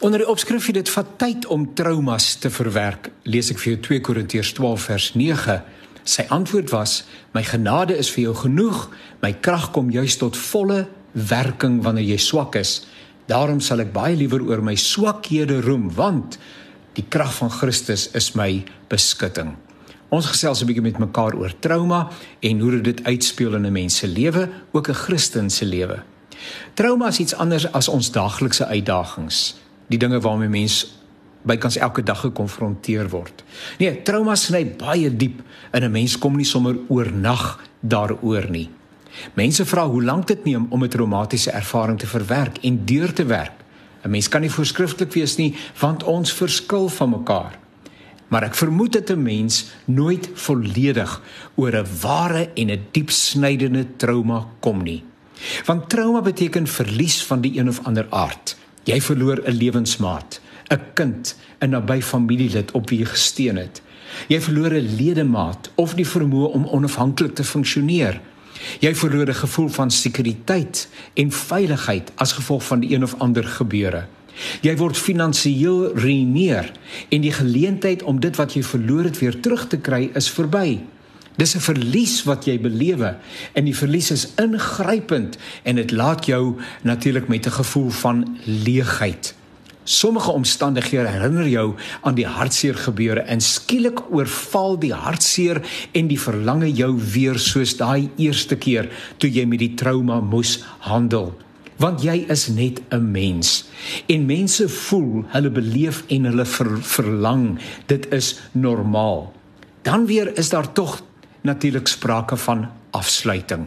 Onder die opskrif het dit vat tyd om traumas te verwerk. Lees ek vir jou 2 Korintiërs 12 vers 9. Sy antwoord was: "My genade is vir jou genoeg. My krag kom juis tot volle werking wanneer jy swak is. Daarom sal ek baie liewer oor my swakhede roem, want die krag van Christus is my beskutting." Ons gesels 'n bietjie met mekaar oor trauma en hoe dit uitspeel in 'n mens se lewe, ook 'n Christen se lewe. Trauma is iets anders as ons daaglikse uitdagings die dinge waarmee mens bykans elke dag gekonfronteer word. Nee, trauma sny baie diep in 'n mens kom nie sommer oornag daaroor nie. Mense vra hoe lank dit neem om 'n traumatiese ervaring te verwerk en deur te werk. 'n Mens kan nie voorskrifklik wees nie want ons verskil van mekaar. Maar ek vermoed dat 'n mens nooit volledig oor 'n ware en 'n diep snydende trauma kom nie. Want trauma beteken verlies van die een of ander aard. Jy verloor 'n lewensmaat, 'n kind, 'n naby familielid op wie jy gesteun het. Jy verloor 'n ledemaat of die vermoë om onafhanklik te funksioneer. Jy verloor 'n gevoel van sekuriteit en veiligheid as gevolg van die een of ander gebeure. Jy word finansiëel ruïneer en die geleentheid om dit wat jy verloor het weer terug te kry is verby. Dis 'n verlies wat jy belewe en die verlies is ingrypend en dit laat jou natuurlik met 'n gevoel van leegheid. Sommige omstandighede herinner jou aan die hartseer gebeure en skielik oorval die hartseer en die verlange jou weer soos daai eerste keer toe jy met die trauma moes handel. Want jy is net 'n mens en mense voel, hulle beleef en hulle ver, verlang. Dit is normaal. Dan weer is daar tog natuurlik sprake van afsluiting.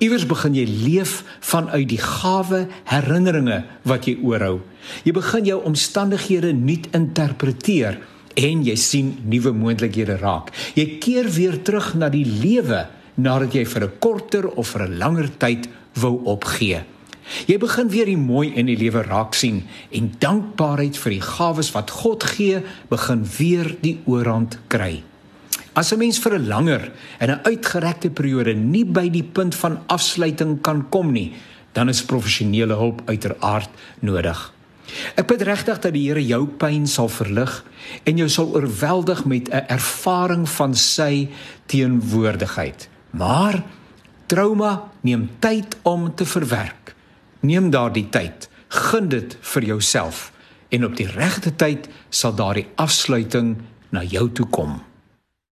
Iewers begin jy leef vanuit die gawe herinneringe wat jy oorhou. Jy begin jou omstandighede nuut interpreteer en jy sien nuwe moontlikhede raak. Jy keer weer terug na die lewe nadat jy vir 'n korter of vir 'n langer tyd wou opgee. Jy begin weer die mooi in die lewe raak sien en dankbaarheid vir die gawes wat God gee, begin weer die oorhand kry. As 'n mens vir 'n langer en 'n uitgerekte periode nie by die punt van afsluiting kan kom nie, dan is professionele hulp uiteraard nodig. Ek bid regtig dat die Here jou pyn sal verlig en jou sal oorweldig met 'n ervaring van sy teenwoordigheid. Maar trauma neem tyd om te verwerk. Neem daardie tyd, gun dit vir jouself en op die regte tyd sal daardie afsluiting na jou toe kom.